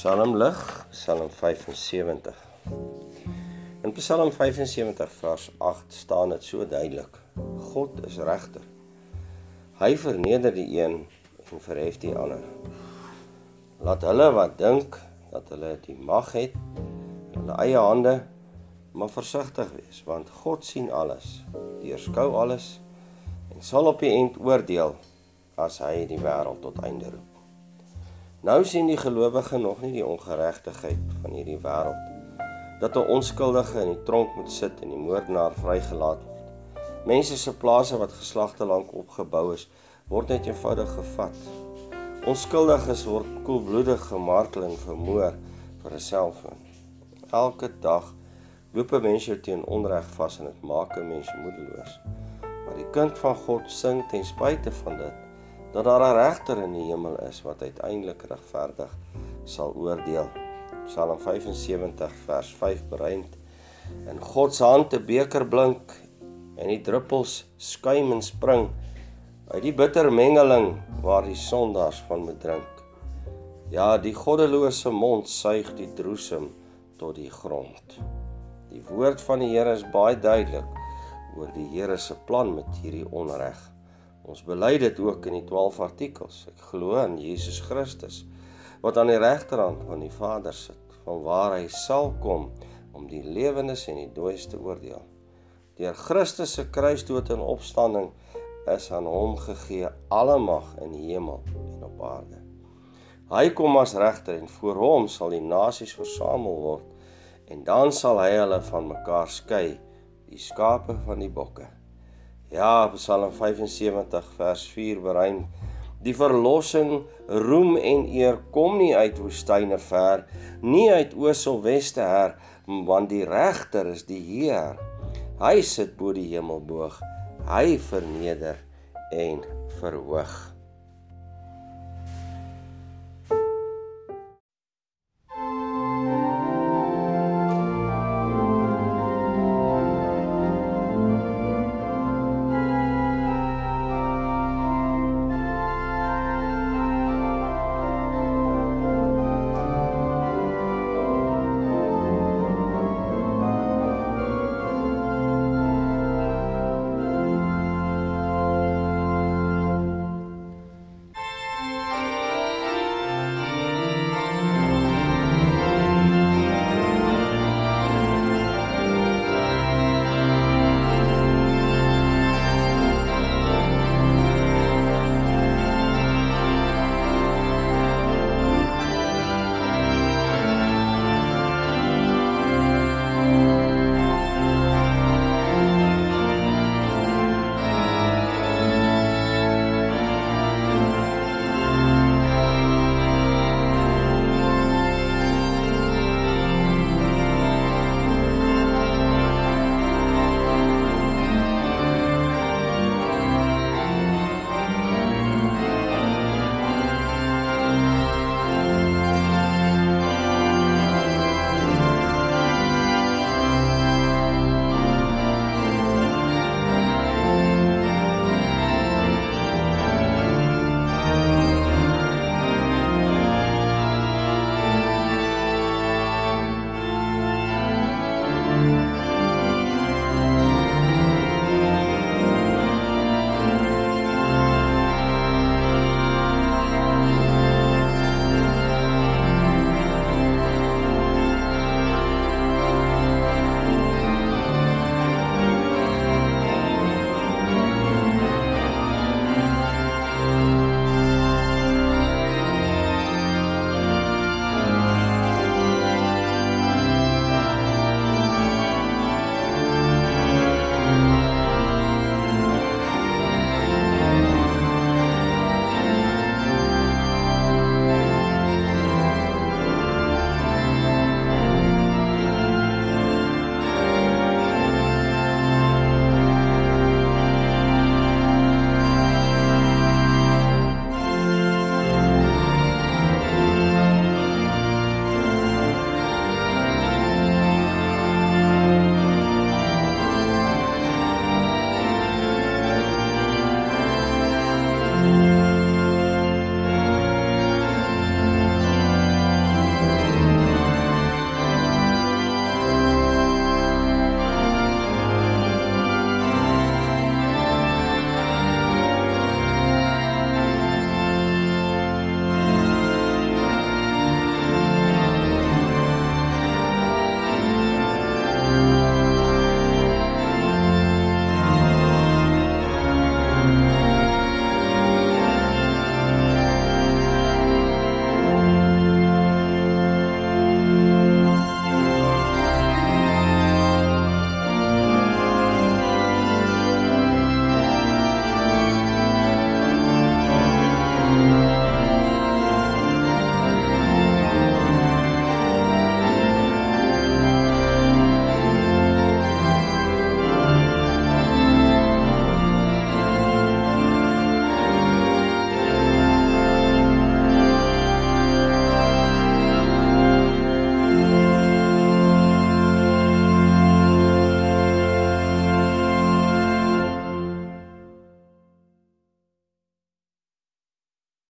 Psalm lig, Psalm 75. In Psalm 75 vers 8 staan dit so duidelik: God is regter. Hy verneder die een en verhef die ander. Laat hulle wat dink dat hulle die mag het in hulle eie hande, maar versigtig wees, want God sien alles, deurskou alles en sal op die eind oordeel as hy die wêreld tot einde roep. Nou sien die gelowige nog nie die ongeregtigheid van hierdie wêreld dat 'n onskuldige in die tronk moet sit en die moordenaar vrygelaat word. Mense se plase wat geslagte lank opgebou is, word net eenvoudig gevat. Onskuldiges word koelbloedig gemartel en vermoor vir 'n selfoon. Elke dag loop 'n mens jou teen onreg vas en dit maak 'n mens moedeloos. Maar die kind van God sing ten spyte van dit dat daar 'n regter in die hemel is wat uiteindelik regverdig sal oordeel. Psalm 75 vers 5 bereind in God se hand 'n beker blink en die druppels skuim en spring uit die bitter mengeling waar die sondaars van moet drink. Ja, die goddelose mond suig die droesem tot die grond. Die woord van die Here is baie duidelik oor die Here se plan met hierdie onreg. Ons bely dit ook in die 12 artikels. Ek glo in Jesus Christus wat aan die regterhand van die Vader sit, vanwaar hy sal kom om die lewendes en die dooies te oordeel. Deur Christus se kruisdood en opstanding is aan hom gegee alle mag in die hemel en op aarde. Hy kom as regter en voor hom sal die nasies versamel word en dan sal hy hulle van mekaar skei, die skape van die bokke. Ja, Psalm 75 vers 4 bereim Die verlossing, roem en eer kom nie uit woestyne ver, nie uit oos of weste her, want die regter is die Heer. Hy sit bo die hemelboog. Hy verneder en verhoog.